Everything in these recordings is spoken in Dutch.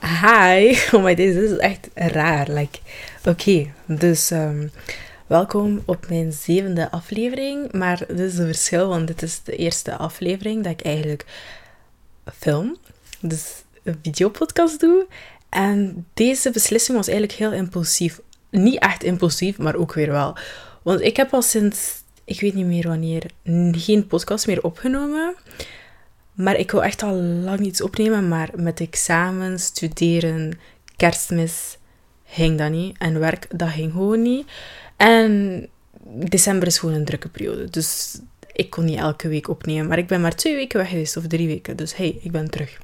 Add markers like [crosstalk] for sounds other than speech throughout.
Hi. [laughs] Oh my, dit is echt raar. Like, oké, dus ehm, welkom op mijn zevende aflevering. Maar dit is een verschil, want dit is de eerste aflevering dat ik eigenlijk film. Dus een videopodcast doe. En deze beslissing was eigenlijk heel impulsief. Niet echt impulsief, maar ook weer wel. Want ik heb al sinds, ik weet niet meer wanneer, geen podcast meer opgenomen. Maar ik wil echt al lang iets opnemen, maar met examen, studeren, kerstmis ging dat niet. En werk, dat ging gewoon niet. En december is gewoon een drukke periode. Dus ik kon niet elke week opnemen. Maar ik ben maar twee weken weg geweest, of drie weken. Dus hey, ik ben terug.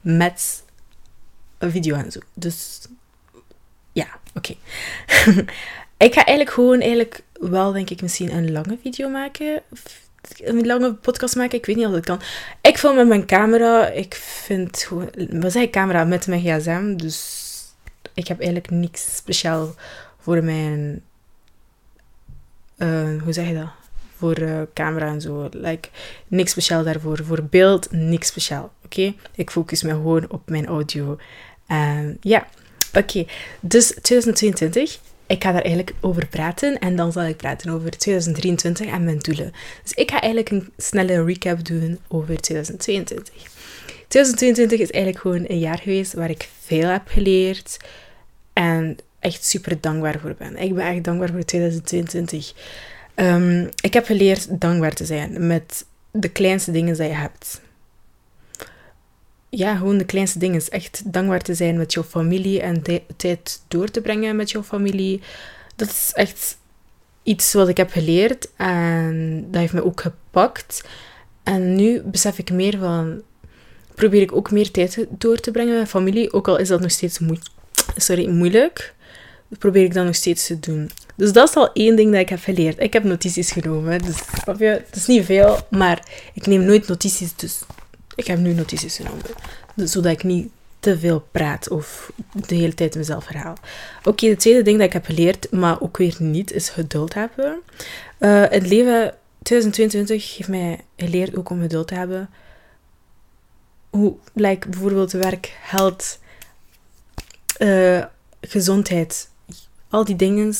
Met een video en zo. Dus ja, oké. [laughs] ik ga eigenlijk gewoon, eigenlijk wel denk ik misschien een lange video maken een lange podcast maken. Ik weet niet of dat kan. Ik film met mijn camera. Ik vind gewoon... Wat zeg ik? Camera met mijn gsm. Dus ik heb eigenlijk niks speciaal voor mijn... Uh, hoe zeg je dat? Voor uh, camera en zo. Like, niks speciaal daarvoor. Voor beeld, niks speciaal. Oké? Ik focus me gewoon op mijn audio. Ja. Oké. Dus 2022 ik ga daar eigenlijk over praten en dan zal ik praten over 2023 en mijn doelen. Dus ik ga eigenlijk een snelle recap doen over 2022. 2022 is eigenlijk gewoon een jaar geweest waar ik veel heb geleerd en echt super dankbaar voor ben. Ik ben echt dankbaar voor 2022. Um, ik heb geleerd dankbaar te zijn met de kleinste dingen die je hebt ja, gewoon de kleinste dingen. Echt dankbaar te zijn met jouw familie en tijd door te brengen met jouw familie. Dat is echt iets wat ik heb geleerd en dat heeft me ook gepakt. En nu besef ik meer van, probeer ik ook meer tijd door te brengen met familie, ook al is dat nog steeds sorry, moeilijk. probeer ik dat nog steeds te doen. Dus dat is al één ding dat ik heb geleerd. Ik heb notities genomen, dus het is niet veel, maar ik neem nooit notities, dus ik heb nu notities genomen, zodat ik niet te veel praat of de hele tijd mezelf herhaal. Oké, het tweede ding dat ik heb geleerd, maar ook weer niet, is geduld hebben. Uh, het leven 2022 heeft mij geleerd ook om geduld te hebben. Hoe, like, bijvoorbeeld werk, geld, uh, gezondheid, al die dingen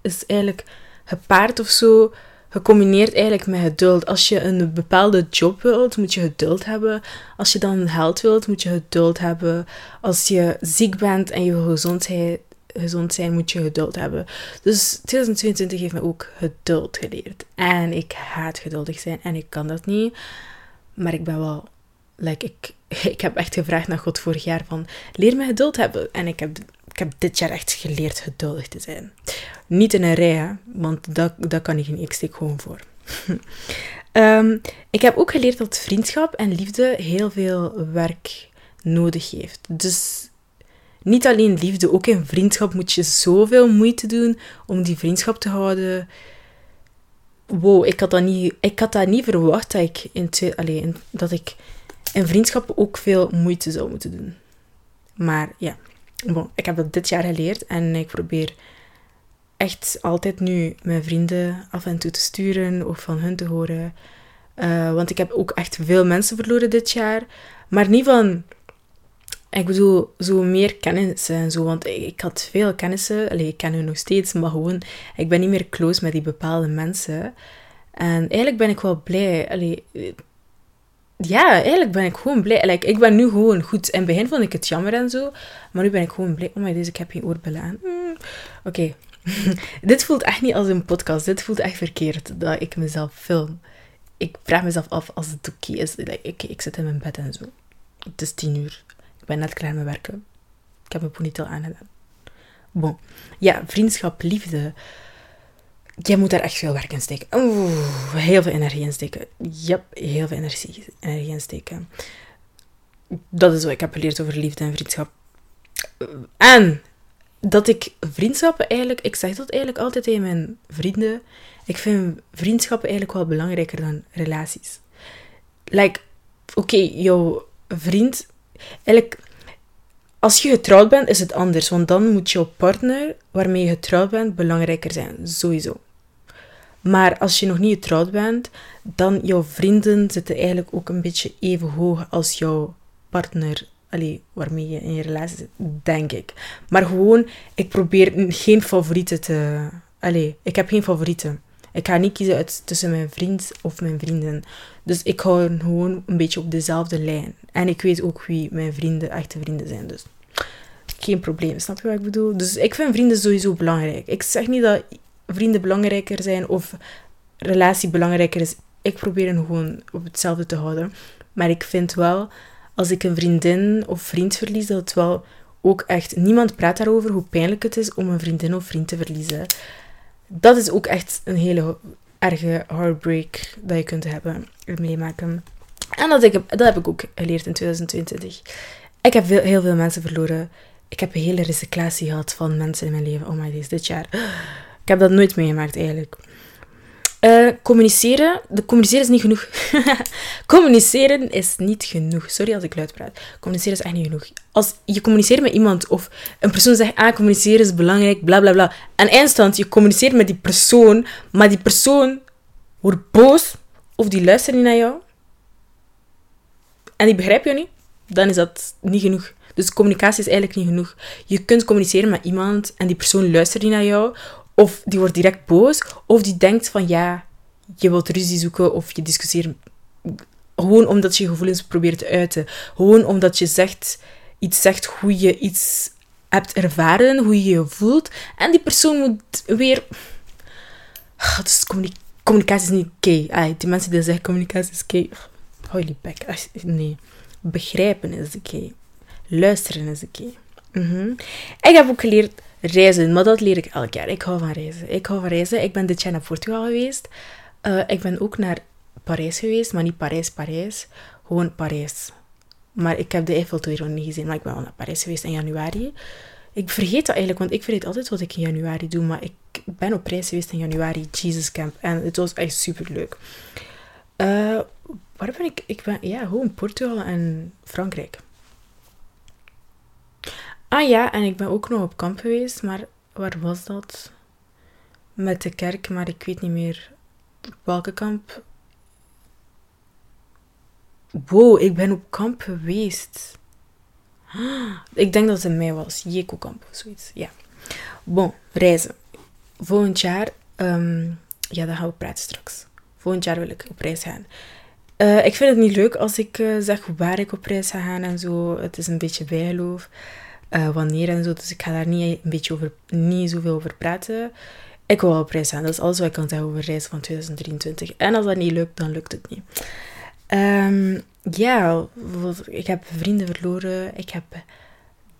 is eigenlijk gepaard of zo gecombineerd eigenlijk met geduld. Als je een bepaalde job wilt, moet je geduld hebben. Als je dan geld wilt, moet je geduld hebben. Als je ziek bent en je gezondheid, gezond zijn, moet je geduld hebben. Dus 2022 heeft me ook geduld geleerd. En ik haat geduldig zijn en ik kan dat niet. Maar ik ben wel... Like, ik, [laughs] ik heb echt gevraagd naar God vorig jaar van... Leer me geduld hebben. En ik heb ik heb dit jaar echt geleerd geduldig te zijn. Niet in een rij, want dat, dat kan ik niet. Ik steek gewoon voor. um, [laughs] ik heb ook geleerd dat vriendschap en liefde heel veel werk nodig heeft. Dus niet alleen liefde, ook in vriendschap moet je zoveel moeite doen om die vriendschap te houden. Wow, ik had dat niet, ik had dat niet verwacht dat ik in, allez, dat ik in vriendschap ook veel moeite zou moeten doen. Maar ja, ik heb dat dit jaar geleerd en ik probeer echt altijd nu mijn vrienden af en toe te sturen of van hun te horen. Uh, want ik heb ook echt veel mensen verloren dit jaar. Maar niet van, ik bedoel, zo meer kennissen en zo. Want ik, had veel kennissen, Allee, ik ken hun nog steeds, maar gewoon, ik ben niet meer close met die bepaalde mensen. En eigenlijk ben ik wel blij. Ja, eigenlijk ben ik gewoon blij. Like, ik ben nu gewoon goed. In het begin vond ik het jammer en zo. Maar nu ben ik gewoon blij. Oh my, deze, ik heb geen oorbellen aan. Mm, Oké. [laughs] dit voelt echt niet als een podcast. Dit voelt echt verkeerd dat ik mezelf film. Ik vraag mezelf af als het oké is. Like, ik zit in mijn bed en zo. Het is tien uur. Ik ben net klaar met werken. Ik heb mijn ponytail aangedaan. Bon. Ja, vriendschap, liefde jij moet daar echt veel werk in steken. Oeh, heel veel energie in steken. Yep, heel veel energie, energie in steken. Dat is wat ik heb geleerd over liefde en vriendschap. En dat ik vriendschappen eigenlijk, ik zeg dat eigenlijk altijd tegen mijn vrienden. Ik vind vriendschappen eigenlijk wel belangrijker dan relaties. Like, oké, jouw vriend, eigenlijk, als je getrouwd bent, is het anders. Want dan moet jouw partner waarmee je getrouwd bent belangrijker zijn. Sowieso. Maar als je nog niet getrouwd bent, dan jouw vrienden zitten eigenlijk ook een beetje even hoog als jouw partner. Allee, waarmee je in je relatie zit, denk ik. Maar gewoon, ik probeer geen favorieten te... Allee, ik heb geen favorieten. Ik ga niet kiezen uit, tussen mijn vriend of mijn vrienden. Dus ik hou gewoon een beetje op dezelfde lijn. En ik weet ook wie mijn vrienden, echte vrienden zijn. Dus geen probleem, snap je wat ik bedoel? Dus ik vind vrienden sowieso belangrijk. Ik zeg niet dat vrienden belangrijker zijn of relatie belangrijker is. Ik probeer hen gewoon op hetzelfde te houden. Maar ik vind wel, als ik een vriendin of vriend verlies, dat het wel ook echt... Niemand praat daarover hoe pijnlijk het is om een vriendin of vriend te verliezen. Dat is ook echt een hele erge heartbreak dat je kunt hebben, meemaken. En dat, ik, dat heb ik ook geleerd in 2022. Ik heb heel veel mensen verloren. Ik heb een hele recyclatie gehad van mensen in mijn leven. Oh my days, dit jaar. Ik heb dat nooit meegemaakt eigenlijk. Uh, communiceren. De communiceren is niet genoeg. [laughs] communiceren is niet genoeg. Sorry als ik luid praat. Communiceren is echt niet genoeg. Als je communiceert met iemand of een persoon zegt, ah, communiceren is belangrijk, bla bla bla. En eindstand, je communiceert met die persoon, maar die persoon wordt boos of die luistert niet naar jou. En die begrijpt je niet. Dan is dat niet genoeg. Dus communicatie is eigenlijk niet genoeg. Je kunt communiceren met iemand en die persoon luistert niet naar jou. Of die wordt direct boos. Of die denkt van ja, je wilt ruzie zoeken of je discussieert. Gewoon omdat je gevoelens probeert te uiten. Gewoon omdat je zegt, iets zegt hoe je iets hebt ervaren, hoe je je voelt. En die persoon moet weer... Dus communicatie is niet oké. Die mensen die zeggen communicatie is oké. Holy back. Nee. Begrijpen is oké. Luisteren is oké. Mhm. Ik heb ook geleerd reizen, maar dat leer ik elk jaar. Ik hou van reizen. Ik hou van reizen. Ik ben dit jaar naar Portugal geweest. Uh, ik ben ook naar Parijs geweest, maar niet Parijs, Parijs. Gewoon Parijs. Maar ik heb de Eiffeltoren niet gezien, maar ik ben wel naar Parijs geweest in januari. Ik vergeet dat eigenlijk, want ik vergeet altijd wat ik in januari doe. Maar ik ben op reis geweest in januari, Jesus Camp. En het was echt super leuk. Uh, waar ben ik? Ik ben, ja, gewoon Portugal en Frankrijk. Ah ja, en ik ben ook nog op kamp geweest, maar waar was dat? Met de kerk, maar ik weet niet meer welke kamp. Wow, ik ben op kamp geweest. [gasps] Ik denk dat het in mei was. Jeko-kamp of zoiets. Ja. Bon, reizen. Volgend jaar, um, ja, dan gaan we praten straks. Volgend jaar wil ik op reis gaan. Uh, ik vind het niet leuk als ik uh, zeg waar ik op reis ga gaan en zo. Het is een beetje bijgeloof uh, wanneer en zo. Dus ik ga daar niet, een beetje over, niet zoveel over praten. Ik wil op reis gaan. Dat is alles wat ik kan zeggen over reis van 2023. En als dat niet lukt, dan lukt het niet. Um, ja, ik heb vrienden verloren. Ik heb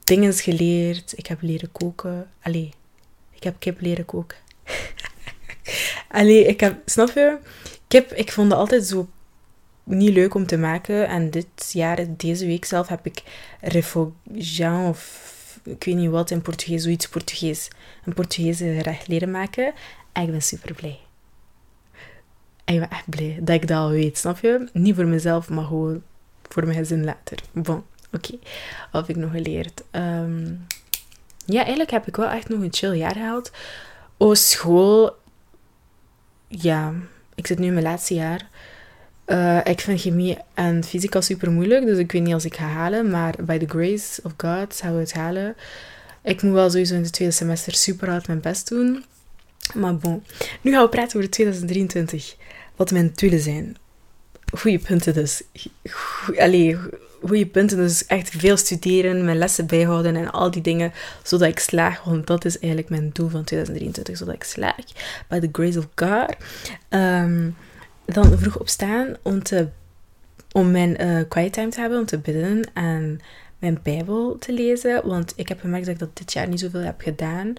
dingen geleerd. Ik heb leren koken. Allee, ik heb kip leren koken. [laughs] Allee, ik heb, snap je? Kip, ik vond het altijd zo niet leuk om te maken. En dit jaar, deze week zelf, heb ik refogian of ik weet niet wat in Portugees, zoiets Portugees. Een Portugese gerecht leren maken. En ik ben super blij. En ik ben echt blij dat ik dat al weet, snap je? Niet voor mezelf, maar gewoon voor mijn gezin later. Bon, oké. Wat heb ik nog geleerd? Ehm, ja, eigenlijk heb ik wel echt nog een chill jaar gehad. Oh, school. Ja, ik zit nu in mijn laatste jaar. Ik vind chemie en fysica super moeilijk, dus ik weet niet als ik ga halen. Maar by the grace of God zou we het halen. Ik moet wel sowieso in het tweede semester super hard mijn best doen. Maar bon, nu gaan we praten over 2023. Wat mijn doelen zijn. Goede punten dus. Allee, goede punten dus echt veel studeren, mijn lessen bijhouden en al die dingen, zodat ik slaag. Want dat is eigenlijk mijn doel van 2023, zodat ik slaag. By the grace of God. Um, dan vroeg opstaan om, te, om mijn uh, quiet time te hebben, om te bidden en mijn Bijbel te lezen. Want ik heb gemerkt dat ik dat dit jaar niet zoveel heb gedaan.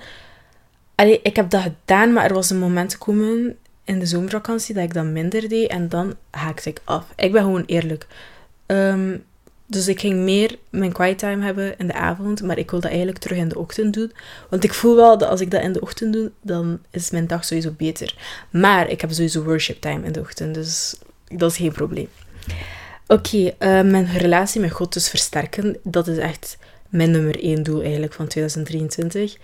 Allee, ik heb dat gedaan, maar er was een moment gekomen in de zomervakantie dat ik dat minder deed en dan haakte ik af. Ik ben gewoon eerlijk. Um, dus ik ging meer mijn quiet time hebben in de avond, maar ik wil dat eigenlijk terug in de ochtend doen. Want ik voel wel dat als ik dat in de ochtend doe, dan is mijn dag sowieso beter. Maar ik heb sowieso worship time in de ochtend, dus dat is geen probleem. Oké, eh, mijn relatie met God dus versterken, dat is echt mijn nummer één doel eigenlijk van 2023.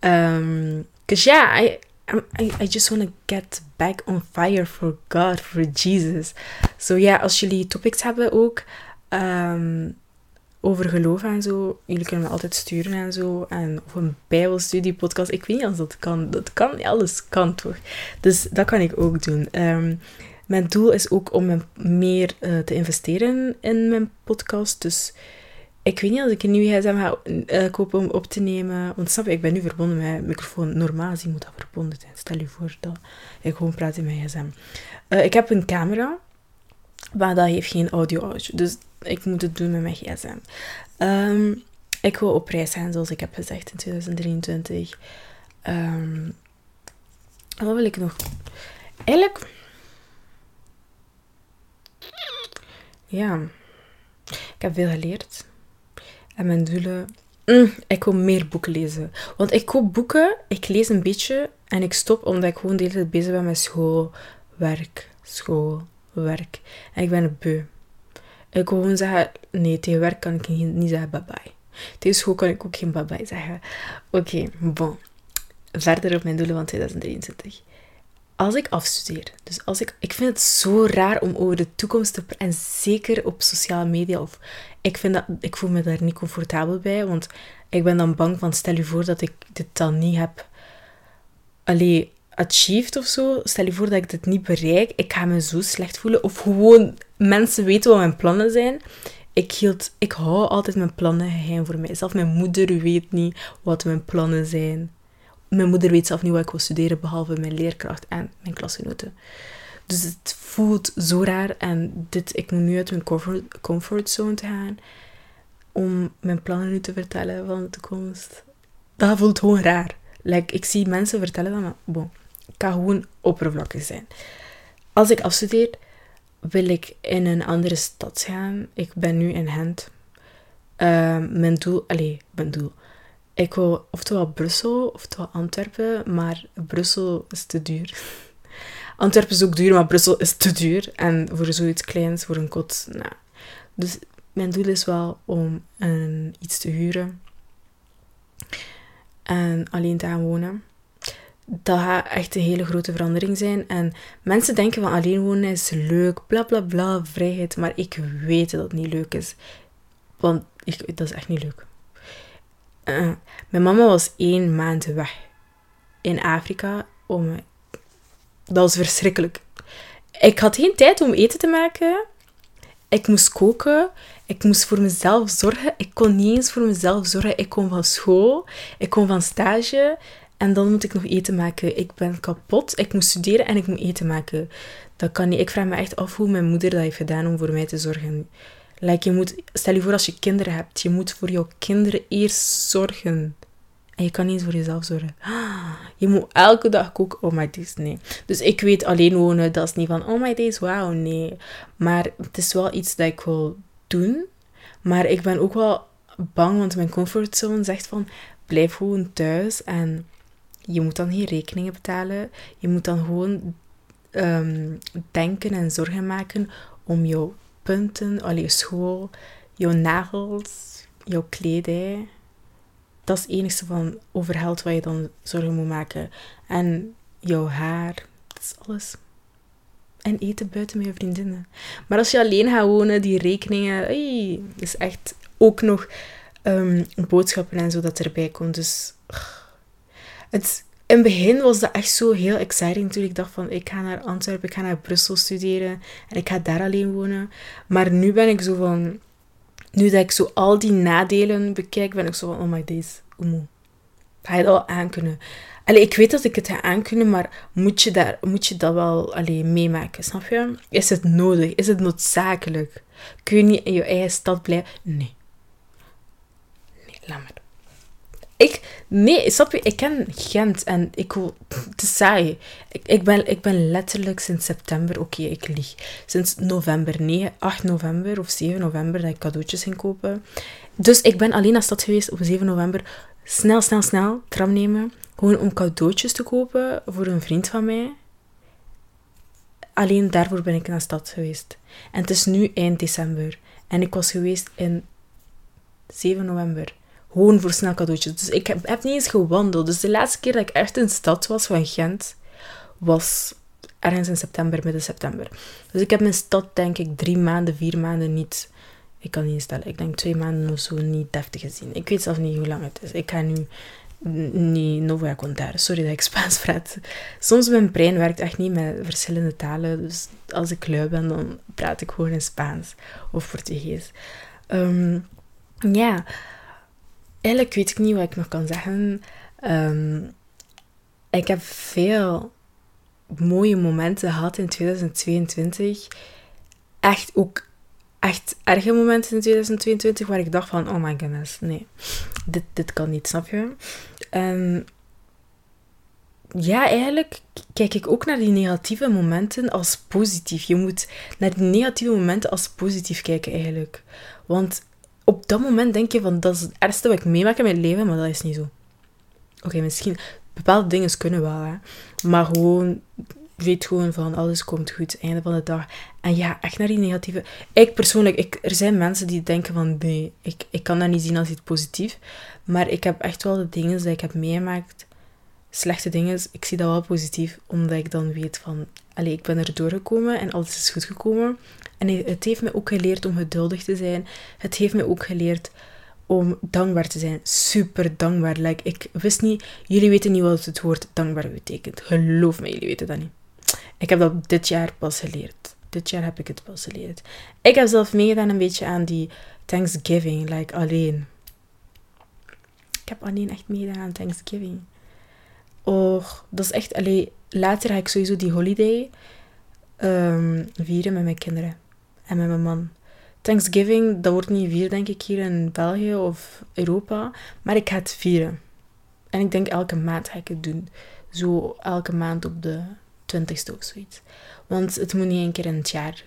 Um, ja, I, I just want to get back on fire for God, for Jesus. So ja, als jullie topics hebben ook ehm, over geloof en zo, jullie kunnen me altijd sturen en zo. En of een bijbelstudiepodcast. Ik weet niet als dat kan. Dat kan, alles kan toch? Dus dat kan ik ook doen. Ehm, mijn doel is ook om meer uh, te investeren in mijn podcast. Dus ik weet niet als ik een nieuwe gsm ga uh, kopen om op te nemen. Want snap je, ik ben nu verbonden met mijn microfoon. Normaal gezien moet dat verbonden zijn. Stel je voor dat ik gewoon praat in mijn gsm. Uh, ik heb een camera, maar dat heeft geen audio-output. Dus ik moet het doen met mijn gsm. Um, ik wil op reis gaan, zoals ik heb gezegd, in 2023. Um, wat wil ik nog? Eigenlijk... Ja, ik heb veel geleerd. En mijn doelen. Mm, ik wil meer boeken lezen. Want ik koop boeken, ik lees een beetje en ik stop omdat ik gewoon de hele tijd bezig ben met school, werk, school, werk. En ik ben beu. Ik wil gewoon zeggen, nee, tegen werk kan ik niet zeggen bye bye. Tegen school kan ik ook geen bye bye zeggen. Oké, bon. Verder op mijn doelen van 2023 als ik afstudeer, dus als ik, ik vind het zo raar om over de toekomst te en zeker op sociale media, of ik vind dat, ik voel me daar niet comfortabel bij, want ik ben dan bang van, stel je voor dat ik dit dan niet heb, alleen achieved of zo, stel je voor dat ik dit niet bereik, ik ga me zo slecht voelen, of gewoon mensen weten wat mijn plannen zijn. Ik, hield, ik hou altijd mijn plannen geheim voor mij. Zelf mijn moeder weet niet wat mijn plannen zijn mijn moeder weet zelf niet wat ik wil studeren, behalve mijn leerkracht en mijn klasgenoten. Dus het voelt zo raar en dit, ik moet nu uit mijn comfort, comfortzone gaan om mijn plannen nu te vertellen van de toekomst. Dat voelt gewoon raar. Like, ik zie mensen vertellen dat, maar bon, kan gewoon oppervlakkig zijn. Als ik afstudeer, wil ik in een andere stad gaan. Ik ben nu in Gent. Uh, mijn doel, allez, mijn doel. Ik wil oftewel Brussel, oftewel Antwerpen, maar Brussel is te duur. [laughs] Antwerpen is ook duur, maar Brussel is te duur. En voor zoiets kleins, voor een kot, nou. Dus mijn doel is wel om een, iets te huren. En alleen te gaan wonen. Dat gaat echt een hele grote verandering zijn. En mensen denken van alleen wonen is leuk, bla bla bla, vrijheid. Maar ik weet dat het niet leuk is. Want ik, dat is echt niet leuk. Uh, mijn mama was één maand weg in Afrika. Om, dat was verschrikkelijk. Ik had geen tijd om eten te maken. Ik moest koken. Ik moest voor mezelf zorgen. Ik kon niet eens voor mezelf zorgen. Ik kom van school. Ik kom van stage. En dan moet ik nog eten maken. Ik ben kapot. Ik moet studeren en ik moet eten maken. Dat kan niet. Ik vraag me echt af hoe mijn moeder dat heeft gedaan om voor mij te zorgen. Like, je moet, stel je voor als je kinderen hebt, je moet voor jouw kinderen eerst zorgen. En je kan niet eens voor jezelf zorgen. [gasps] Je moet elke dag koken. Oh my days, nee. Dus ik weet alleen wonen, dat is niet van, oh my days, wauw, nee. Maar het is wel iets dat ik wil doen. Maar ik ben ook wel bang, want mijn comfortzone zegt van, blijf gewoon thuis. En je moet dan geen rekeningen betalen. Je moet dan gewoon ehm, denken en zorgen maken om jouw punten, al je school, jouw nagels, jouw kledij. Dat is het enige van overheld wat je dan zorgen moet maken. En jouw haar, dat is alles. En eten buiten met je vriendinnen. Maar als je alleen gaat wonen, die rekeningen, hey, is echt ook nog um, boodschappen en zo dat erbij komt. Dus het, in het begin was dat echt zo heel exciting toen ik dacht van ik ga naar Antwerpen, ik ga naar Brussel studeren en ik ga daar alleen wonen. Maar nu ben ik zo van, nu dat ik zo al die nadelen bekijk, ben ik zo van oh my days, hoe Ga je dat wel aankunnen? Allee, ik weet dat ik het ga aankunnen, maar moet je, daar, moet je dat wel allee, meemaken, snap je? Is het nodig? Is het noodzakelijk? Kun je niet in je eigen stad blijven? Nee. Nee, laat maar. Ik, nee, snap je? Ik ken Gent en ik wil, het is saai. Ik, ik, ben, ik ben letterlijk sinds september, oké, ik lieg. Sinds november, nee, 8 november of 7 november dat ik cadeautjes ging kopen. Dus ik ben alleen naar stad geweest op 7 november. Snel, snel, snel, tram nemen. Gewoon om cadeautjes te kopen voor een vriend van mij. Alleen daarvoor ben ik naar stad geweest. En het is nu eind december. En ik was geweest in 7 november. Gewoon voor snel cadeautjes. Dus ik heb, heb niet eens gewandeld. Dus de laatste keer dat ik echt in stad was van Gent, was ergens in september, midden september. Dus ik heb mijn stad, denk ik, drie maanden, vier maanden niet. Ik kan niet stellen. Ik denk twee maanden of zo niet deftig gezien. Ik weet zelf niet hoe lang het is. Ik ga nu niet no voy a contar. Sorry dat ik Spaans praat. Soms mijn brein werkt echt niet met verschillende talen. Dus als ik lui ben, dan praat ik gewoon in Spaans of Portugees. Ehm, ja, eigenlijk weet ik niet wat ik nog kan zeggen. Ehm, ik heb veel mooie momenten gehad in 2022. Echt ook echt erge momenten in 2022 waar ik dacht van, oh my goodness, nee, dit, dit kan niet, snap je? Ja, eigenlijk kijk ik ook naar die negatieve momenten als positief. Je moet naar die negatieve momenten als positief kijken, eigenlijk. Want op dat moment denk je van, dat is het ergste wat ik meemaak in mijn leven, maar dat is niet zo. Oké, misschien, bepaalde dingen kunnen wel, hè. Maar gewoon weet gewoon van alles komt goed, einde van de dag. En ja, echt naar die negatieve. Ik persoonlijk, ik, er zijn mensen die denken van nee, ik, ik kan dat niet zien als iets positief. Maar ik heb echt wel de dingen die ik heb meegemaakt, slechte dingen, ik zie dat wel positief, omdat ik dan weet van, allez, ik ben er doorgekomen en alles is goed gekomen. En het heeft me ook geleerd om geduldig te zijn. Het heeft me ook geleerd om dankbaar te zijn. Super dankbaar. Like, ik wist niet, jullie weten niet wat het woord dankbaar betekent. Geloof me, jullie weten dat niet. Ik heb dat dit jaar pas geleerd. Dit jaar heb ik het pas geleerd. Ik heb zelf meegedaan een beetje aan die Thanksgiving, like alleen. Ik heb alleen echt meegedaan aan Thanksgiving. Oh, dat is echt, alleen. later ga ik sowieso die holiday um, vieren met mijn kinderen en met mijn man. Thanksgiving, dat wordt niet vieren, denk ik, hier in België of Europa. Maar ik ga het vieren. En ik denk elke maand ga ik het doen. Zo elke maand op de twintigste of zoiets. Want het moet niet één keer in het jaar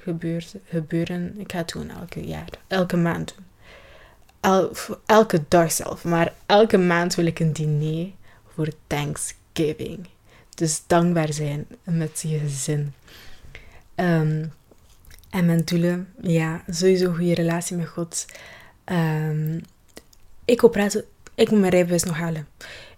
gebeuren. Ik ga het doen elke jaar, elke maand doen. El, elke dag zelf. Maar elke maand wil ik een diner voor Thanksgiving. Dus dankbaar zijn met je gezin. Ehm, en mijn doelen, ja, sowieso een goede relatie met God. Um, ik, praten, ik moet mijn rijbewijs nog halen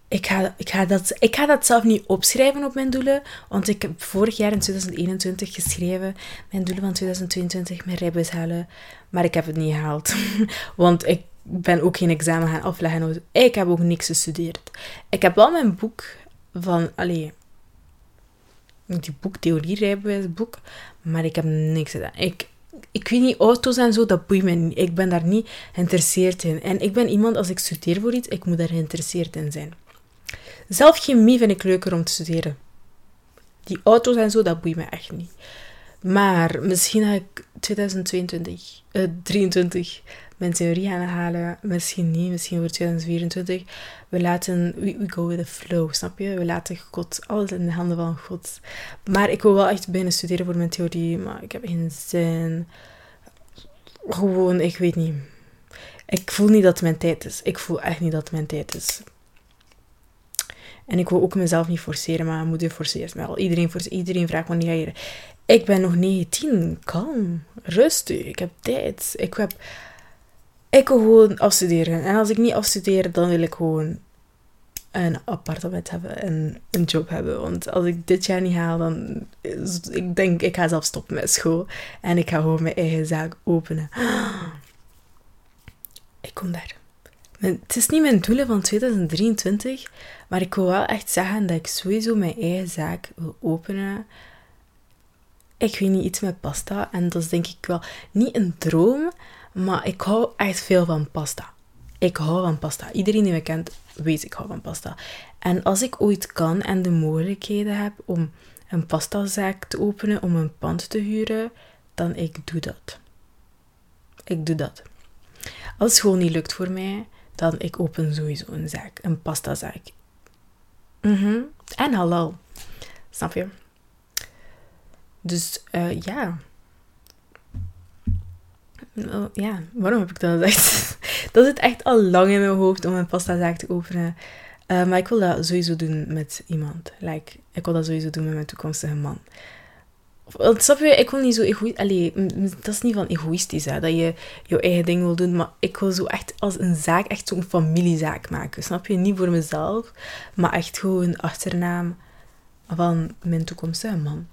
ik ga, ik, ga dat, ik ga dat zelf niet opschrijven op mijn doelen, want ik heb vorig jaar in 2021 geschreven mijn doelen van 2022, mijn rijbewijs halen, maar ik heb het niet gehaald. [laughs] want ik ben ook geen examen gaan afleggen. Ik heb ook niks gestudeerd. Ik heb wel mijn boek van, allee, die boek, theorie rijbewijsboek, maar ik heb niks gedaan. Ik, ik weet niet, auto's en zo, dat boeit me niet. Ik ben daar niet geïnteresseerd in. En ik ben iemand, als ik studeer voor iets, ik moet daar geïnteresseerd in zijn. Zelf chemie vind ik leuker om te studeren. Die auto's en zo, dat boeit me echt niet. Maar misschien ga ik 2022, uh, 23 mijn theorie gaan halen. Misschien niet, misschien voor 2024. We laten, we, we, go with the flow, snap je? We laten God, alles in de handen van God. Maar ik wil wel echt beginnen studeren voor mijn theorie, maar ik heb geen zin. Gewoon, ik weet niet. Ik voel niet dat het mijn tijd is. Ik voel echt niet dat het mijn tijd is. En ik wil ook mezelf niet forceren, maar mijn moeder forceert me al. Iedereen, iedereen vraagt wanneer ga je... Ik ben nog 19, kalm, rustig, ik heb tijd. Ik, heb, ik wil gewoon afstuderen. En als ik niet afstudeer, dan wil ik gewoon een appartement hebben en een job hebben. Want als ik dit jaar niet haal, dan... Ik denk, ik ga zelf stoppen met school. En ik ga gewoon mijn eigen zaak openen. Ik kom daar. Het is niet mijn doelen van 2023, maar ik wil wel echt zeggen dat ik sowieso mijn eigen zaak wil openen. Ik weet niet, iets met pasta. En dat is denk ik wel niet een droom, maar ik hou echt veel van pasta. Ik hou van pasta. Iedereen die me kent, weet ik hou van pasta. En als ik ooit kan en de mogelijkheden heb om een pastazaak te openen, om een pand te huren, dan ik doe dat. Ik doe dat. Als het gewoon niet lukt voor mij, dan ik open sowieso een zaak, een pastazaak. Mm En halal. Snap je? Dus uh, ja. Oh, ja, waarom heb ik dat gezegd? [laughs] dat zit echt al lang in mijn hoofd om een pastazaak te openen. Uh, maar ik wil dat sowieso doen met iemand. Like, ik wil dat sowieso doen met mijn toekomstige man. Snap je, ik wil niet zo egoïstisch... Dat is niet van egoïstisch, hè, dat je je eigen ding wil doen. Maar ik wil zo echt als een zaak, echt zo'n familiezaak maken. Snap je? Niet voor mezelf, maar echt gewoon achternaam van mijn toekomstige man.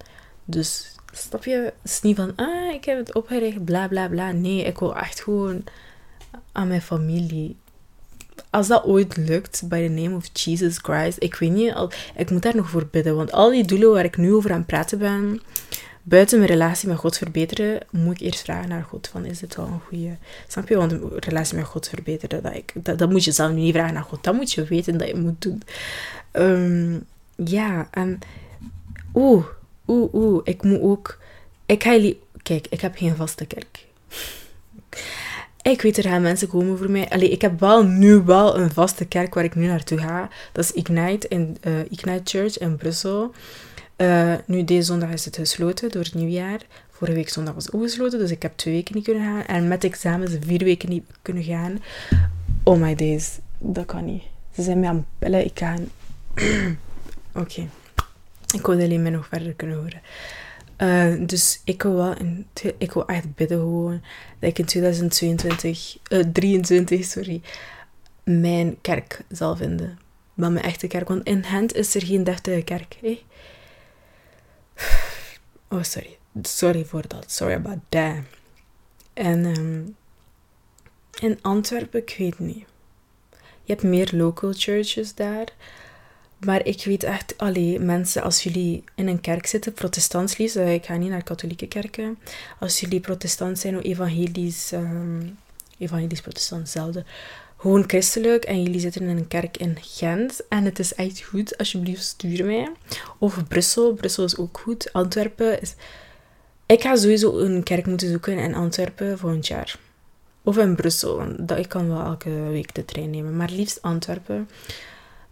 Dus, snap je? Het is niet van, ah, ik heb het opgericht, bla, bla, bla. Nee, ik wil echt gewoon aan mijn familie als dat ooit lukt, by the name of Jesus Christ, ik weet niet, al, ik moet daar nog voor bidden. Want al die doelen waar ik nu over aan het praten ben, buiten mijn relatie met God verbeteren, moet ik eerst vragen naar God van, is dit wel een goede... Snap je? Want een relatie met God verbeteren, dat, ik, dat, dat moet je zelf niet vragen naar God. Dat moet je weten dat je moet doen. Um, ja, en... Oeh, oeh, oeh, ik moet ook... Ik ga jullie... Kijk, ik heb geen vaste kerk. Ik weet, er gaan mensen komen voor mij. Allee, ik heb wel nu wel een vaste kerk waar ik nu naartoe ga. Dat is Ignite, in, uh, Ignite Church in Brussel. Uh, nu, deze zondag is het gesloten door het nieuwjaar. Vorige week zondag was ook gesloten, dus ik heb twee weken niet kunnen gaan. En met examens vier weken niet kunnen gaan. Oh my days, dat kan niet. Ze zijn mij aan het bellen, ik ga... [clears throat] Oké. Ik wil alleen maar nog verder kunnen horen. Uh, dus ik wil, wel in, ik wil echt bidden gewoon dat ik in 2022, uh, 23, sorry, mijn kerk zal vinden. Maar mijn echte kerk. Want in Gent is er geen deftige kerk. Hè? Oh, sorry. Sorry voor dat. Sorry about that. En um, in Antwerpen, ik weet niet. Je hebt meer local churches daar. Maar ik weet echt, allee, mensen, als jullie in een kerk zitten, protestants liefst, ik ga niet naar katholieke kerken, als jullie protestant zijn of evangelisch, um, evangelisch protestant, hetzelfde, gewoon christelijk en jullie zitten in een kerk in Gent en het is echt goed, alsjeblieft stuur mij. Of Brussel, Brussel is ook goed. Antwerpen is... Ik ga sowieso een kerk moeten zoeken in Antwerpen volgend jaar. Of in Brussel, want ik kan wel elke week de trein nemen, maar liefst Antwerpen.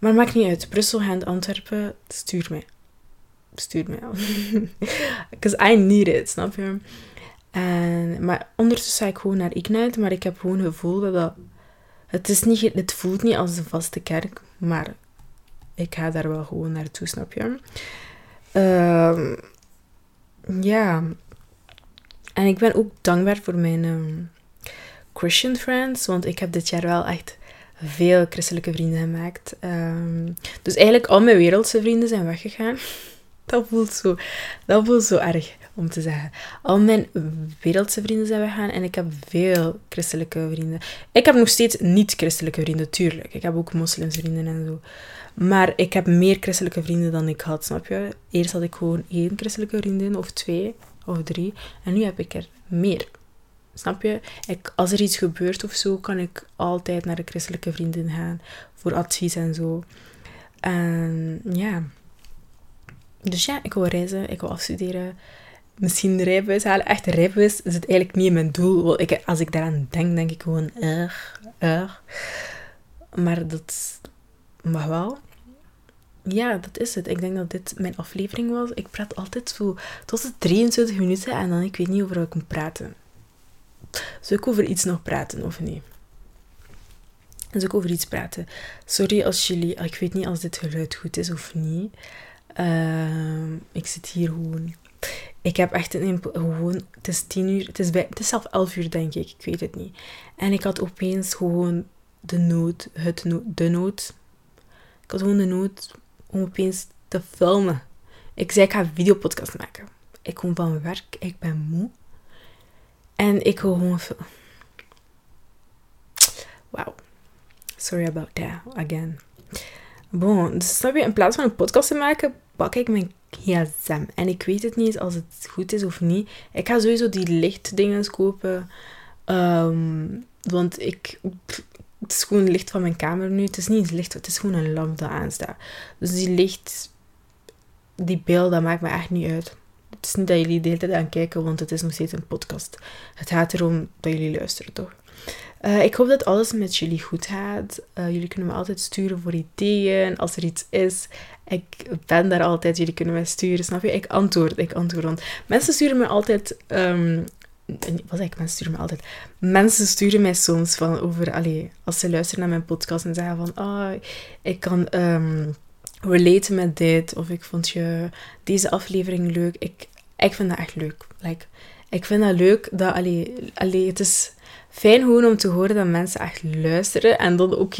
Maar maakt niet uit. Brussel, Gent, Antwerpen, stuur mij. Stuur mij. Because [laughs] I need it, snap je? En, maar ondertussen ga ik gewoon naar Ignite, maar ik heb gewoon het gevoel dat. Het, is niet, het voelt niet als een vaste kerk, maar ik ga daar wel gewoon naartoe, snap je? Uh, ja. En ik ben ook dankbaar voor mijn um, Christian friends, want ik heb dit jaar wel echt veel christelijke vrienden gemaakt. Um, dus eigenlijk al mijn wereldse vrienden zijn weggegaan. [laughs] Dat voelt, zo, dat voelt zo erg om te zeggen. Al mijn wereldse vrienden zijn weggegaan en ik heb veel christelijke vrienden. Ik heb nog steeds niet-christelijke vrienden, tuurlijk. Ik heb ook moslimvrienden en zo. Maar ik heb meer christelijke vrienden dan ik had, snap je? Eerst had ik gewoon één christelijke vriendin, of twee, of drie. En nu heb ik er meer. Snap je? Ik, als er iets gebeurt of zo, kan ik altijd naar de christelijke vriendin gaan voor advies en zo. En ja. Dus ja, ik wil reizen, ik wil afstuderen. Misschien rijbewijs halen. Echt, rijbewijs is het eigenlijk niet mijn doel. Ik, als ik daaraan denk, denk ik gewoon, erg, erg. Maar dat mag wel. Ja, dat is het. Ik denk dat dit mijn aflevering was. Ik praat altijd zo tot de 23 minuten en dan ik weet niet over wat ik moet praten. Zou ik over iets nog praten of niet? Zou ik over iets praten? Sorry als jullie... Ik weet niet als dit geluid goed is of niet. Uh, ik zit hier gewoon... Ik heb echt een... Gewoon... Het is tien uur... Het is, bij, het is zelf elf uur, denk ik. Ik weet het niet. En ik had opeens gewoon de nood... Het nood... De nood... Ik had gewoon de nood om opeens te filmen. Ik zei, ik ga videopodcast maken. Ik kom van werk. Ik ben moe. En ik wil gewoon. Wauw. Sorry about that again. Bon, dus in plaats van een podcast te maken, pak ik mijn gsm. En ik weet het niet als het goed is of niet. Ik ga sowieso die lichtdingen kopen. Um, want ik. Het is gewoon licht van mijn kamer nu. Het is niet licht, het is gewoon een lamp dat aanstaat. Dus die licht, die beeld, dat maakt me echt niet uit. Het is niet dat jullie de hele tijd aan kijken, want het is nog steeds een podcast. Het gaat erom dat jullie luisteren, toch? Uh, ik hoop dat alles met jullie goed gaat. Uh, jullie kunnen me altijd sturen voor ideeën. Als er iets is, ik ben daar altijd. Jullie kunnen mij sturen, snap je? Ik antwoord, ik antwoord. Mensen sturen me altijd... Um, wat zeg ik? Mensen sturen me altijd... Mensen sturen mij soms van over... Allee, als ze luisteren naar mijn podcast en zeggen van... Oh, ik kan... Um, relaten met dit. Of ik vond je deze aflevering leuk. Ik, ik vind dat echt leuk. Like, ik vind dat leuk dat, allee, allee, het is fijn gewoon om te horen dat mensen echt luisteren. En dan ook,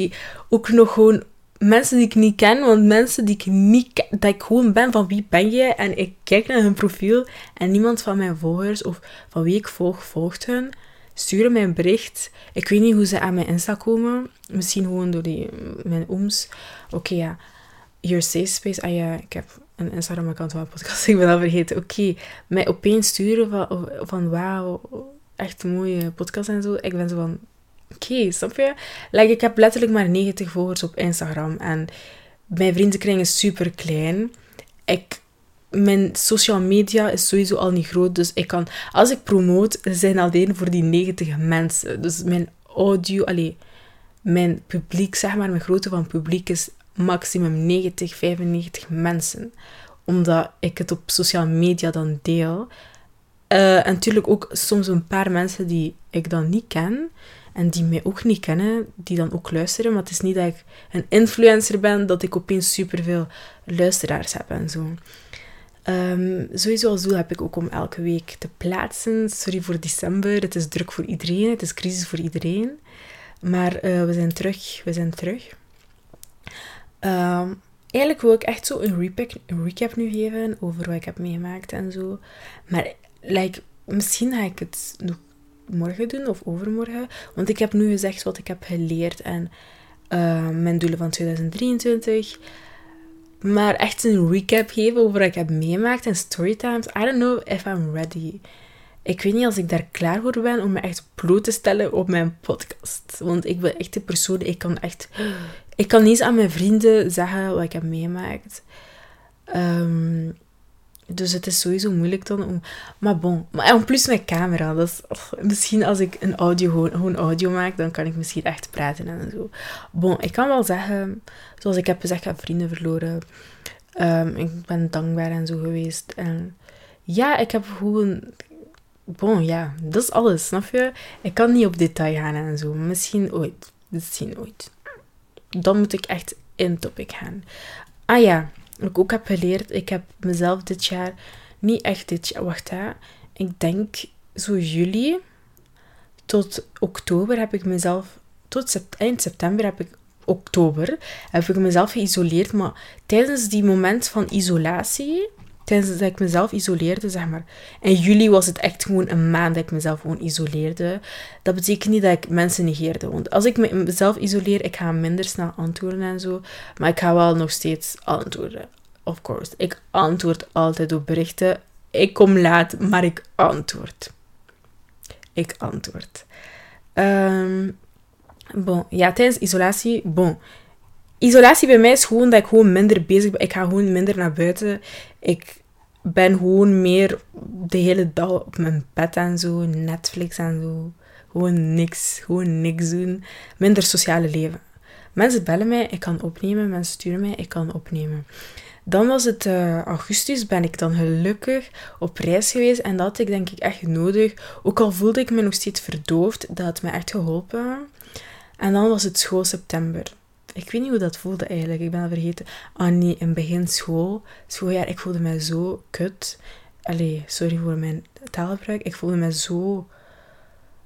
ook nog gewoon mensen die ik niet ken, want mensen die ik niet ken, dat ik gewoon ben van wie ben je en ik kijk naar hun profiel en niemand van mijn volgers of van wie ik volg, volgt hun, sturen mij een bericht. Ik weet niet hoe ze aan mijn Insta komen. Misschien gewoon door die, mijn ooms. Oké, ja. Your safe space. Ah ik heb een Instagram-account van een podcast. [laughs] Ik ben dat vergeten. Oké, mij opeens sturen van, van wauw, echt een mooie podcast en zo. Ik ben zo van, oké, snap je? Like, ik heb letterlijk maar 90 volgers op Instagram. En mijn vriendenkring is super klein. Ik, mijn social media is sowieso al niet groot. Dus ik kan, als ik promote, zijn alleen voor die 90 mensen. Dus mijn audio, allee, mijn publiek, zeg maar, mijn grootte van publiek is maximum 90, 95 mensen. Omdat ik het op social media dan deel. Uh, en natuurlijk ook soms een paar mensen die ik dan niet ken en die mij ook niet kennen, die dan ook luisteren. Maar het is niet dat ik een influencer ben, dat ik opeens superveel luisteraars heb en zo. Um, sowieso als doel heb ik ook om elke week te plaatsen. Sorry voor december, het is druk voor iedereen, het is crisis voor iedereen. Maar uh, we zijn terug, we zijn terug. Um, eigenlijk wil ik echt zo een recap, nu geven over wat ik heb meegemaakt en zo. Maar like, misschien ga ik het nog morgen doen of overmorgen. Want ik heb nu gezegd wat ik heb geleerd en uh, mijn doelen van 2023. Maar echt een recap geven over wat ik heb meegemaakt en storytimes. I don't know if I'm ready. Ik weet niet als ik daar klaar voor ben om me echt bloot te stellen op mijn podcast. Want ik ben echt de persoon, ik kan echt... Ik kan niet aan mijn vrienden zeggen wat ik heb meegemaakt. Um, dus het is sowieso moeilijk dan om... Maar bon. Maar en plus met camera. Dat is, oh, misschien als ik een audio, gewoon, audio maak, dan kan ik misschien echt praten en zo. Bon, ik kan wel zeggen... Zoals ik heb gezegd, ik heb vrienden verloren. Um, ik ben dankbaar en zo geweest. En ja, ik heb gewoon... Bon, ja. Dat is alles, snap je? Ik kan niet op detail gaan en zo. Misschien ooit. Misschien ooit. Dan moet ik echt in topic gaan. Ah ja wat ik ook heb geleerd, ik heb mezelf dit jaar, niet echt dit jaar, wacht hè, ik denk zo juli tot oktober heb ik mezelf, tot eind september heb ik, oktober, heb ik mezelf geïsoleerd. Maar tijdens die moment van isolatie, tijdens dat ik mezelf isoleerde, zeg maar. In juli was het echt gewoon een maand dat ik mezelf gewoon isoleerde. Dat betekent niet dat ik mensen negeerde. Want als ik mezelf isoleer, ik ga minder snel antwoorden en zo. Maar ik ga wel nog steeds antwoorden. Of course. Ik antwoord altijd op berichten. Ik kom laat, maar ik antwoord. Ik antwoord. Um, bon, ja, tijdens isolatie, bon. Isolatie bij mij is gewoon dat ik gewoon minder bezig ben. Ik ga gewoon minder naar buiten. Ik ben gewoon meer de hele dag op mijn bed en zo. Netflix en zo. Gewoon niks. Gewoon niks doen. Minder sociale leven. Mensen bellen mij, ik kan opnemen. Mensen sturen mij, ik kan opnemen. Dan was het uh, augustus, ben ik dan gelukkig op reis geweest. En dat had ik denk ik echt nodig. Ook al voelde ik me nog steeds verdoofd, dat had me echt geholpen. En dan was het school september. Ik weet niet hoe dat voelde eigenlijk. Ik ben al vergeten. Ah nee, in begin school, schooljaar, ik voelde mij zo kut. Allee, sorry voor mijn taalgebruik. Ik voelde mij zo...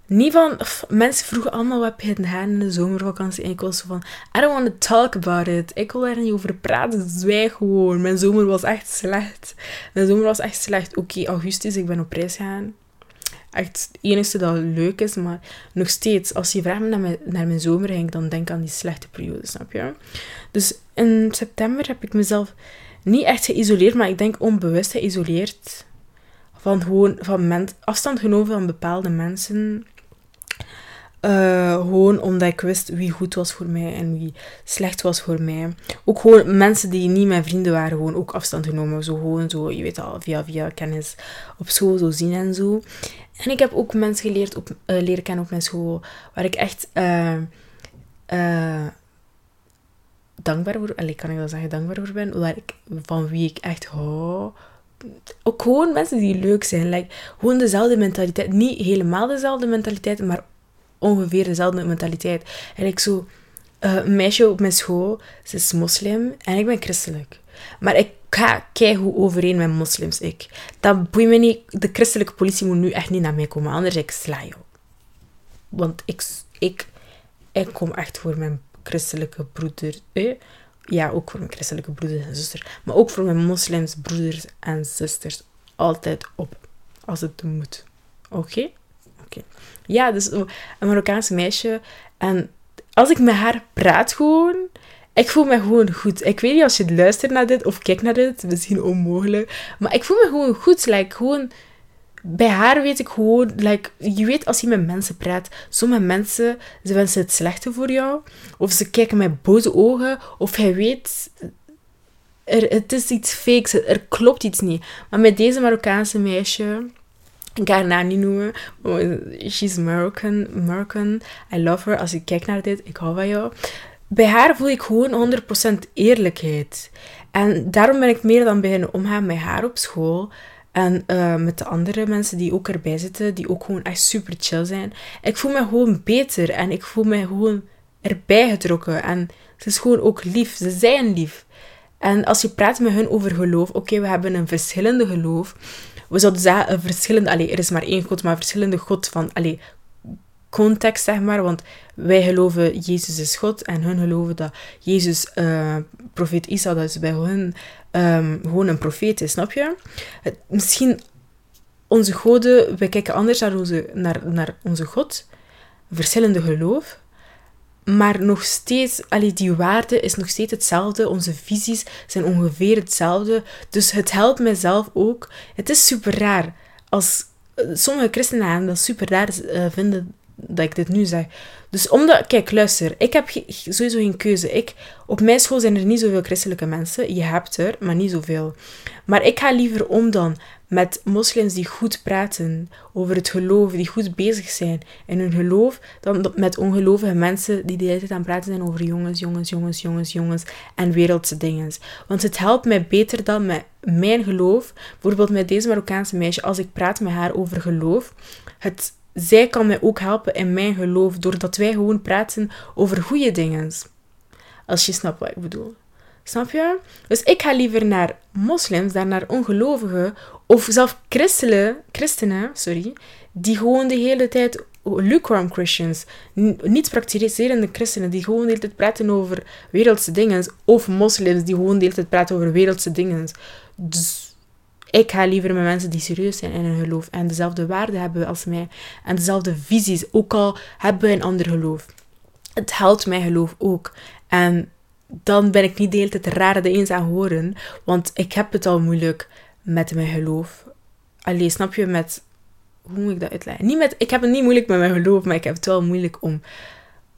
Niet van... mensen vroegen allemaal wat heb je gedaan in de zomervakantie. En ik was zo van... I don't want to talk about it. Ik wil er niet over praten. Zwijg gewoon. Mijn zomer was echt slecht. Mijn zomer was echt slecht. Oké, augustus, ik ben op reis gegaan echt het enige dat leuk is. Maar nog steeds, als je vraagt naar mijn, naar mijn zomer, dan denk aan die slechte periode, snap je? Dus in september heb ik mezelf niet echt geïsoleerd, maar ik denk onbewust geïsoleerd. Van gewoon van afstand genomen van bepaalde mensen. Uh, gewoon omdat ik wist wie goed was voor mij en wie slecht was voor mij. Ook gewoon mensen die niet mijn vrienden waren, gewoon ook afstand genomen. Zo gewoon zo, je weet al, via, via kennis op school zo zien en zo. En ik heb ook mensen geleerd op, uh, leren kennen op mijn school, waar ik echt uh, uh, dankbaar voor, allez, kan ik wel zeggen, dankbaar voor ben, waar ik, van wie ik echt hou. Ook gewoon mensen die leuk zijn, like, gewoon dezelfde mentaliteit. Niet helemaal dezelfde mentaliteit, maar ongeveer dezelfde mentaliteit. En ik zo, een meisje op mijn school, ze is moslim en ik ben christelijk. Maar ik ga keigoed overeen met moslims, ik. Dat boeit me niet. De christelijke politie moet nu echt niet naar mij komen, anders ik sla jou. Want ik, ik, ik kom echt voor mijn christelijke broeder. Eh? Ja, ook voor mijn christelijke broeders en zusters. Maar ook voor mijn moslims broeders en zusters. Altijd op, als het moet. Oké? Oké. Ja, dus een Marokkaanse meisje. En als ik met haar praat gewoon ik voel me gewoon goed. Ik weet niet als je luistert naar dit of kijkt naar dit, misschien onmogelijk. Maar ik voel me gewoon goed. Like, gewoon, bij haar weet ik gewoon, like, je weet als je met mensen praat, sommige mensen, ze wensen het slechte voor jou. Of ze kijken met boze ogen. Of hij weet, er, het is iets fakes, er klopt iets niet. Maar met deze Marokkaanse meisje, ik ga haar naam niet noemen. She's American, American. I love her. Als ik kijk naar dit, ik hou van jou bij haar voel ik gewoon 100% eerlijkheid. En daarom ben ik meer dan beginnen omgaan met haar op school. En uh, met de andere mensen die ook erbij zitten, die ook gewoon echt super chill zijn. Ik voel me gewoon beter en ik voel me gewoon erbij getrokken. En ze is gewoon ook lief. Ze zijn lief. En als je praat met hun over geloof, oké, we hebben een verschillende geloof. We zouden zeggen een verschillende, allee, er is maar één God, maar verschillende God van, allee, context, zeg maar. Want wij geloven Jezus is God en hun geloven dat Jezus, uh, profeet Isa, dat is bij hun um, gewoon een profeet is, snap je? Misschien onze goden, wij kijken anders naar onze, naar, naar onze God, verschillende geloof, maar nog steeds, allee, die waarde is nog steeds hetzelfde. Onze visies zijn ongeveer hetzelfde. Dus het helpt mijzelf ook. Het is super raar. Als eh, sommige christenen dat super raar uh, vinden dat ik dit nu zeg. Dus omdat, kijk, luister, ik heb sowieso geen keuze. Ik, op mijn school zijn er niet zoveel christelijke mensen. Je hebt er, maar niet zoveel. Maar ik ga liever om dan met moslims die goed praten over het geloof, die goed bezig zijn in hun geloof, dan met ongelovige mensen die de hele tijd aan het praten zijn over jongens, jongens, jongens, jongens, jongens en wereldse dingen. Want het helpt mij beter dan met mijn geloof. Bijvoorbeeld met deze Marokkaanse meisje, als ik praat met haar over geloof, het zij kan mij ook helpen in mijn geloof, doordat wij gewoon praten over goede dingen. Als je snapt wat ik bedoel. Snap je? Dus ik ga liever naar moslims dan naar ongelovigen, of zelfs christenen, christenen sorry, die gewoon de hele tijd lukewarm Christians, niet praktiserende christenen, die gewoon de hele tijd praten over wereldse dingen, of moslims die gewoon de hele tijd praten over wereldse dingen. Dus ik ga liever met mensen die serieus zijn in hun geloof en dezelfde waarden hebben als mij en dezelfde visies, ook al hebben we een ander geloof. Het helpt mijn geloof ook. En dan ben ik niet de hele tijd raar de eens aan horen, want ik heb het al moeilijk met mijn geloof. Alleen snap je, met... Hoe moet ik dat uitleggen? Niet met, ik heb het niet moeilijk met mijn geloof, maar ik heb het wel moeilijk om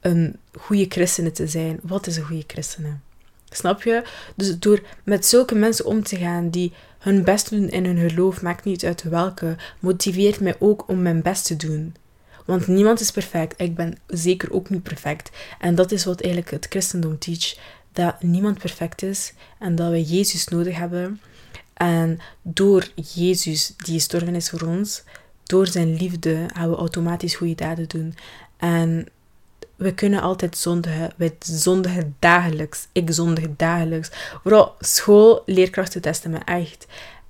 een goede christene te zijn. Wat is een goede christene? Snap je? Dus door met zulke mensen om te gaan die hun best doen in hun geloof, maakt niet uit welke, motiveert mij ook om mijn best te doen. Want niemand is perfect. Ik ben zeker ook niet perfect. En dat is wat eigenlijk het christendom teach. Dat niemand perfect is en dat we Jezus nodig hebben. En door Jezus, die gestorven is voor ons, door zijn liefde, gaan we automatisch goede daden doen. En we kunnen altijd zondigen. We zondigen dagelijks. Ik zondig dagelijks. Vooral school, leerkrachten testen me echt.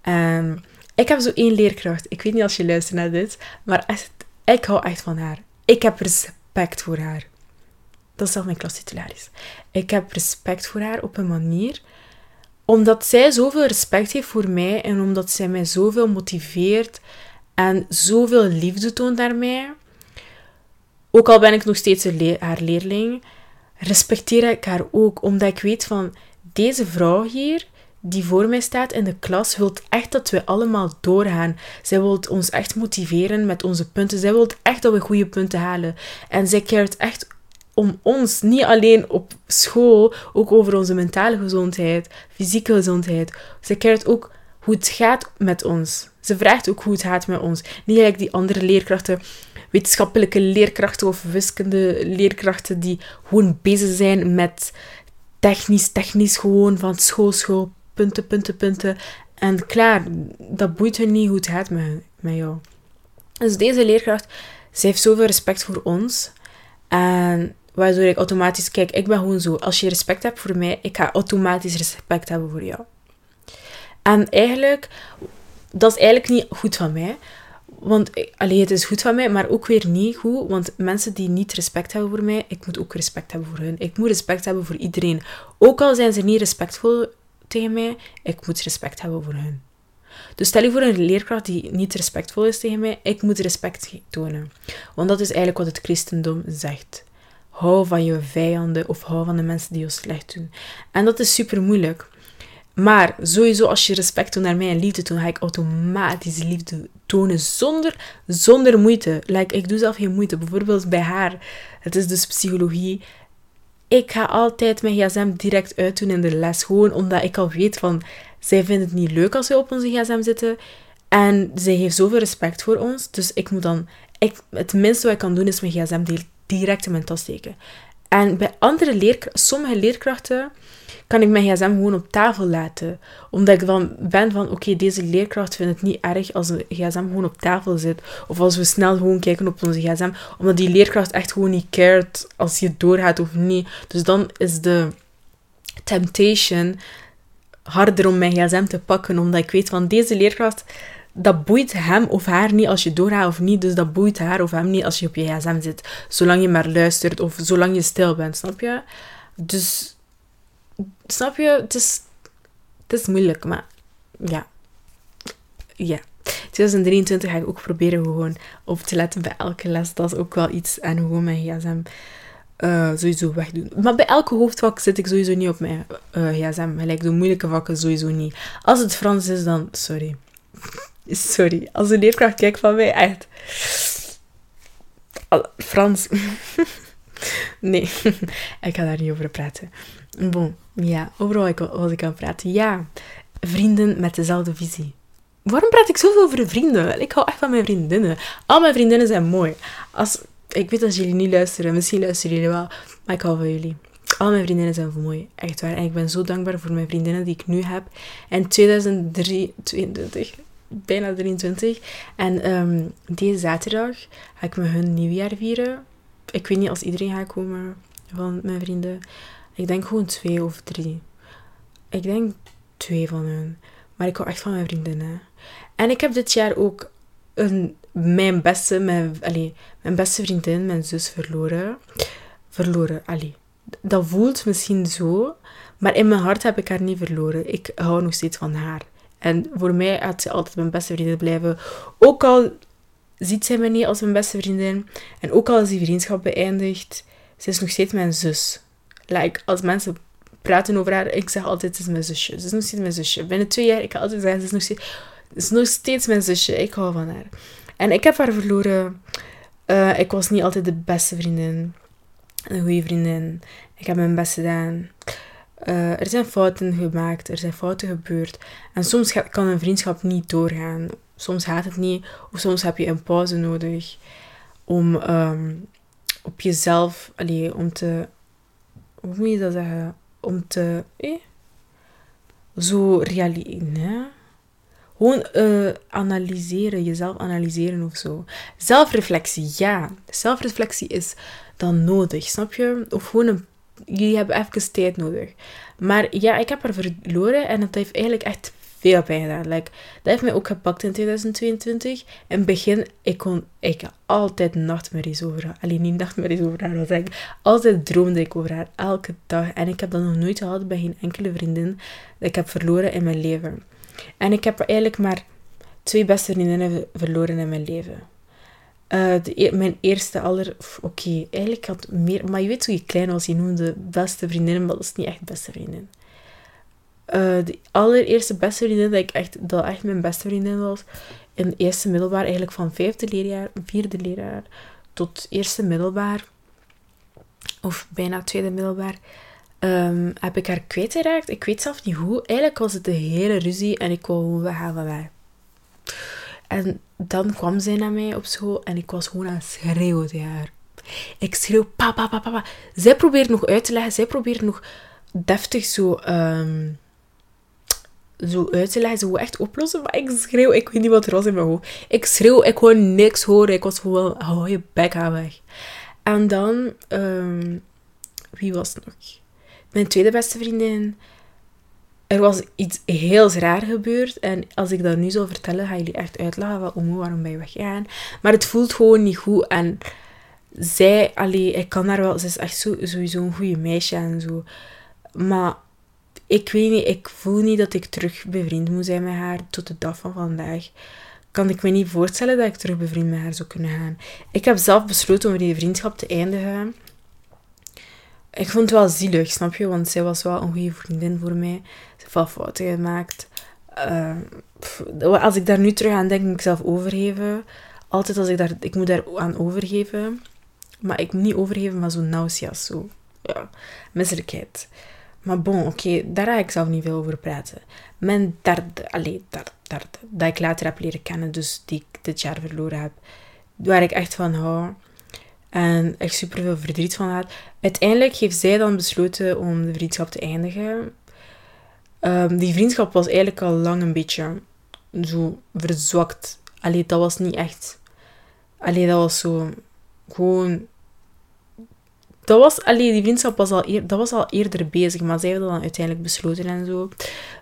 Um, ik heb zo één leerkracht. Ik weet niet als je luistert naar dit, maar echt, ik hou echt van haar. Ik heb respect voor haar. Dat is zelf mijn klastitularis. Ik heb respect voor haar op een manier omdat zij zoveel respect heeft voor mij en omdat zij mij zoveel motiveert en zoveel liefde toont naar mij ook al ben ik nog steeds haar leerling, respecteer ik haar ook, omdat ik weet van deze vrouw hier, die voor mij staat in de klas, wil echt dat we allemaal doorgaan. Zij wil ons echt motiveren met onze punten. Zij wil echt dat we goede punten halen. En zij keert echt om ons, niet alleen op school, ook over onze mentale gezondheid, fysieke gezondheid. Zij keert ook hoe het gaat met ons. Ze vraagt ook hoe het gaat met ons. Niet gelijk die andere leerkrachten wetenschappelijke leerkrachten of wiskunde leerkrachten die gewoon bezig zijn met technisch, technisch gewoon van school, school, punten, punten, punten. En klaar, dat boeit hun niet hoe het gaat met, met jou. Dus deze leerkracht, ze heeft zoveel respect voor ons. En waardoor ik automatisch, kijk, ik ben gewoon zo. Als je respect hebt voor mij, ik ga automatisch respect hebben voor jou. En eigenlijk, dat is eigenlijk niet goed van mij. Want alleen het is goed van mij, maar ook weer niet goed. Want mensen die niet respect hebben voor mij, ik moet ook respect hebben voor hun. Ik moet respect hebben voor iedereen. Ook al zijn ze niet respectvol tegen mij, ik moet respect hebben voor hun. Dus stel je voor een leerkracht die niet respectvol is tegen mij, ik moet respect tonen. Want dat is eigenlijk wat het christendom zegt. Hou van je vijanden of hou van de mensen die je slecht doen. En dat is super moeilijk. Maar sowieso, als je respect toont naar mij en liefde toont, ga ik automatisch liefde tonen zonder, zonder moeite. Ik doe zelf geen moeite. Bijvoorbeeld bij haar, het is dus psychologie. Ik ga altijd mijn gsm direct uitdoen in de les. Gewoon omdat ik al weet van, zij vindt het niet leuk als we op onze gsm zitten. En zij heeft zoveel respect voor ons. Dus ik moet dan, het minste wat ik kan doen is mijn gsm direct in mijn tas steken. En bij andere leerkrachten, sommige leerkrachten, kan ik mijn gsm gewoon op tafel laten. Omdat ik dan ben van, oké, deze leerkracht vindt het niet erg als een gsm gewoon op tafel zit. Of als we snel gewoon kijken op onze gsm. Omdat die leerkracht echt gewoon niet cared als je doorgaat of niet. Dus dan is de temptation harder om mijn gsm te pakken. Omdat ik weet van, deze leerkracht dat boeit hem of haar niet als je doorgaat of niet. Dus dat boeit haar of hem niet als je op je gsm zit. Zolang je maar luistert of zolang je stil bent, snap je? Dus, snap je? Het is, het is moeilijk, maar ja. Ja. 2023 ga ik ook proberen gewoon op te letten bij elke les. Dat is ook wel iets. En gewoon mijn gsm uh, sowieso wegdoen. Maar bij elke hoofdvak zit ik sowieso niet op mijn uh, gsm. Gelijk de moeilijke vakken sowieso niet. Als het Frans is, dan sorry. Sorry, als een leerkracht kijkt van mij, echt. Frans. [laughs] nee, [laughs] ik ga daar niet over praten. Bon, ja, overal was ik aan praten. Ja, vrienden met dezelfde visie. Waarom praat ik zoveel over vrienden? Ik hou echt van mijn vriendinnen. Al mijn vriendinnen zijn mooi. Als, ik weet dat jullie niet luisteren, misschien luisteren jullie wel, maar ik hou van jullie. Al mijn vriendinnen zijn mooi, echt waar. En ik ben zo dankbaar voor mijn vriendinnen die ik nu heb. En 2023 bijna 23. En um, deze zaterdag ga ik met hun nieuwjaar vieren. Ik weet niet als iedereen gaat komen van mijn vrienden. Ik denk gewoon twee of drie. Ik denk twee van hun. Maar ik hou echt van mijn vriendinnen. En ik heb dit jaar ook een, mijn, beste, mijn, allez, mijn beste vriendin, mijn zus, verloren. Verloren, allee. Dat voelt misschien zo, maar in mijn hart heb ik haar niet verloren. Ik hou nog steeds van haar. En voor mij had ze altijd mijn beste vriendin blijven. Ook al ziet zij me niet als mijn beste vriendin. En ook al is die vriendschap beëindigd, ze is nog steeds mijn zus. Like, als mensen praten over haar, ik zeg altijd, ze is mijn zusje. Ze is nog steeds mijn zusje. Binnen twee jaar, ik kan altijd zeggen, ze is nog steeds, is nog steeds mijn zusje. Ik hou van haar. En ik heb haar verloren. Uh, ik was niet altijd de beste vriendin. Een goede vriendin. Ik heb mijn best gedaan. Uh, er zijn fouten gemaakt, er zijn fouten gebeurd. En soms kan een vriendschap niet doorgaan. Soms gaat het niet, of soms heb je een pauze nodig om um, op jezelf, allee, om te, hoe moet je dat zeggen? Om te, eh? zo realiseren, Gewoon uh, analyseren, jezelf analyseren of zo. Zelfreflectie, ja. Zelfreflectie is dan nodig, snap je? Of gewoon een jullie hebben even tijd nodig. Maar ja, ik heb haar verloren en dat heeft eigenlijk echt veel pijn gedaan. Like, dat heeft mij ook gepakt in 2022. In het begin, ik kon ik altijd nachtmerries over haar. Alleen niet nachtmerries over haar, was ik. Altijd droomde ik over haar, elke dag. En ik heb dat nog nooit gehad bij geen enkele vriendin dat ik heb verloren in mijn leven. En ik heb eigenlijk maar twee beste vriendinnen verloren in mijn leven. De, e-, mijn eerste aller... Oké, eigenlijk had meer... Maar je weet hoe je klein was, je noemde beste vriendinnen, maar dat is niet echt beste vriendin. Uh, de allereerste beste vriendin dat ik echt, dat echt mijn beste vriendin was, in het eerste middelbaar, eigenlijk van vijfde leerjaar, vierde leerjaar, tot eerste middelbaar, of bijna tweede middelbaar, um, heb ik haar kwijtgeraakt. Ik weet zelf niet hoe. Eigenlijk was het de hele ruzie en ik wou gewoon weggaan van mij. En dan kwam zij naar mij op school en ik was gewoon aan het schreeuwen tegen haar. Ik schreeuw, papa, papa, papa. Zij probeert nog uit te leggen, zij probeert nog deftig zo, um, zo uit te leggen, zo echt oplossen. Maar ik schreeuw, ik weet niet wat er was in mijn hoofd. Ik schreeuw, ik kon niks horen. Ik was gewoon, hou je bek aan weg. En dan, um, wie was het nog? Mijn tweede beste vriendin. Er was iets heel raar gebeurd. En als ik dat nu zou vertellen, gaan jullie echt uitlachen oh, waarom ben je weggegaan? Maar het voelt gewoon niet goed. En zij, allee, ik kan haar wel, ze is echt zo, sowieso een goede meisje en zo. Maar ik weet niet, ik voel niet dat ik terug bevriend moet zijn met haar tot de dag van vandaag. Kan ik me niet voorstellen dat ik terug bevriend met haar zou kunnen gaan. Ik heb zelf besloten om die vriendschap te eindigen. Ik vond het wel zielig, snap je? Want zij was wel een goede vriendin voor mij. Fouten gemaakt. Uh, als ik daar nu terug aan denk, moet ik zelf overgeven. Altijd als ik daar... Ik moet daar aan overgeven. Maar ik moet niet overgeven, maar zo nausea, zo. Ja, misselijkheid. Maar bon, oké, daar ga ik zelf niet veel over praten. Mijn derde, allee, derde, derde, dat ik later heb leren kennen, dus die ik dit jaar verloren heb, waar ik echt van hou en echt super veel verdriet van had. Uiteindelijk heeft zij dan besloten om de vriendschap te eindigen. Um, die vriendschap was eigenlijk al lang een beetje zo verzwakt. Allee, dat was niet echt. Allee, dat was zo gewoon dat was, allee, die vriendschap was al, dat was al eerder bezig, maar zij hebben dan uiteindelijk besloten en zo.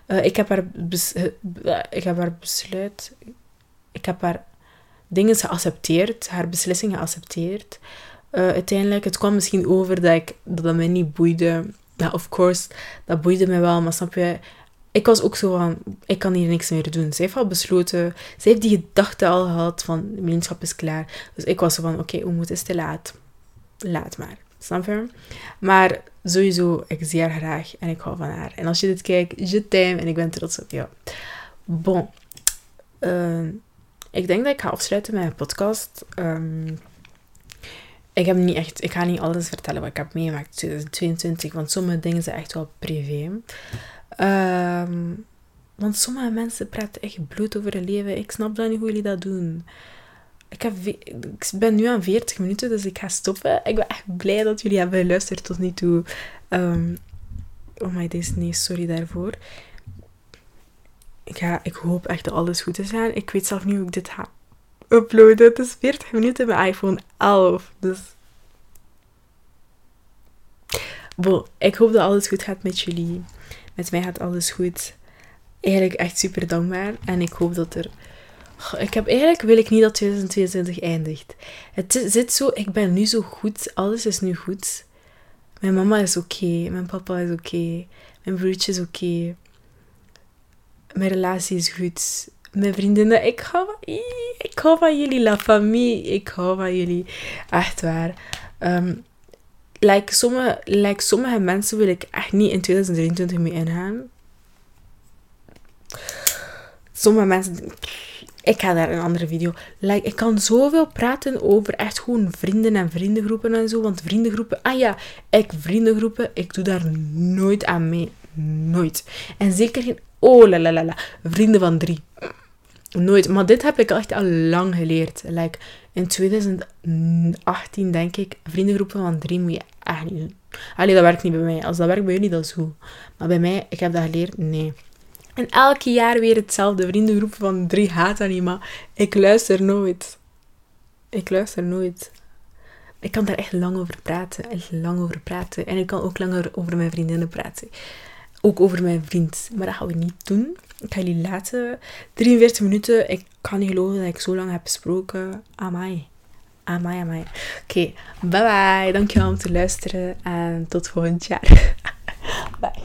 Uh, ik, heb haar bes, uh, ik heb haar besluit, ik heb haar dingen geaccepteerd, haar beslissingen geaccepteerd. Uiteindelijk, het kwam misschien over dat, ik, dat dat mij niet boeide. Ja, of course, dat boeide mij wel, maar snap je, ik was ook zo van, ik kan hier niks meer doen. Zij heeft al besloten, zij heeft die gedachte al gehad van, de vriendschap is klaar. Dus ik was zo van, oké, okay, hoe moet het te laat? Laat maar. Snap je? Maar sowieso, ik zie haar graag en ik hou van haar. En als je dit kijkt, je time en ik ben trots op jou. Bon. Uh, ik denk dat ik ga afsluiten met mijn podcast. Um, ik, heb niet echt, ik ga niet alles vertellen wat ik heb meegemaakt in 2022, want sommige dingen zijn echt wel privé. Um, want sommige mensen praten echt bloed over hun leven. Ik snap dan niet hoe jullie dat doen. Ik, heb, ik ben nu aan 40 minuten, dus ik ga stoppen. Ik ben echt blij dat jullie hebben geluisterd tot nu toe. Um, oh my days, nee, sorry daarvoor. Ik, ik hoop echt dat alles goed is gaan. Ik weet zelf niet hoe ik dit ga uploaden. Het is 40 minuten met iPhone 11, dus... Bon, ik hoop dat alles goed gaat met jullie. Met mij gaat alles goed. Eigenlijk echt super dankbaar. En ik hoop dat er ik heb eigenlijk wil ik niet dat 2022 eindigt. Het zit zo, ik ben nu zo goed, alles is nu goed. Mijn mama is oké, mijn papa is oké, mijn broertje is oké. Mijn relatie is goed. Mijn vriendinnen, ik hou van, ik hou van jullie, la famille. Ik hou van jullie. Echt waar. Um, like, sommige, like sommige mensen wil ik echt niet in 2023 mee ingaan. Sommige mensen ik ga daar een andere video. Like, ik kan zoveel praten over echt gewoon vrienden en vriendengroepen en zo. Want vriendengroepen, ah ja, ik vriendengroepen, ik doe daar nooit aan mee. Nooit. En zeker geen, oh la la la la, vrienden van drie. Nooit. Maar dit heb ik echt al lang geleerd. Like, in 2018 denk ik, vriendengroepen van drie moet je echt niet doen. Allee, dat werkt niet bij mij. Als dat werkt bij jullie, dat is goed. Maar bij mij, ik heb dat geleerd, nee. En elke jaar weer hetzelfde. Vriendengroep van drie haatanima. Ik luister nooit. Ik luister nooit. Ik kan daar echt lang over praten. Echt lang over praten. En ik kan ook langer over mijn vriendinnen praten. Ook over mijn vriend. Maar dat gaan we niet doen. Ik ga jullie laten. 43 minuten. Ik kan niet geloven dat ik zo lang heb gesproken. Amai. Amai, amai. Oké, bye bye. Dankjewel om te luisteren. En tot volgend jaar. [laughs] bye.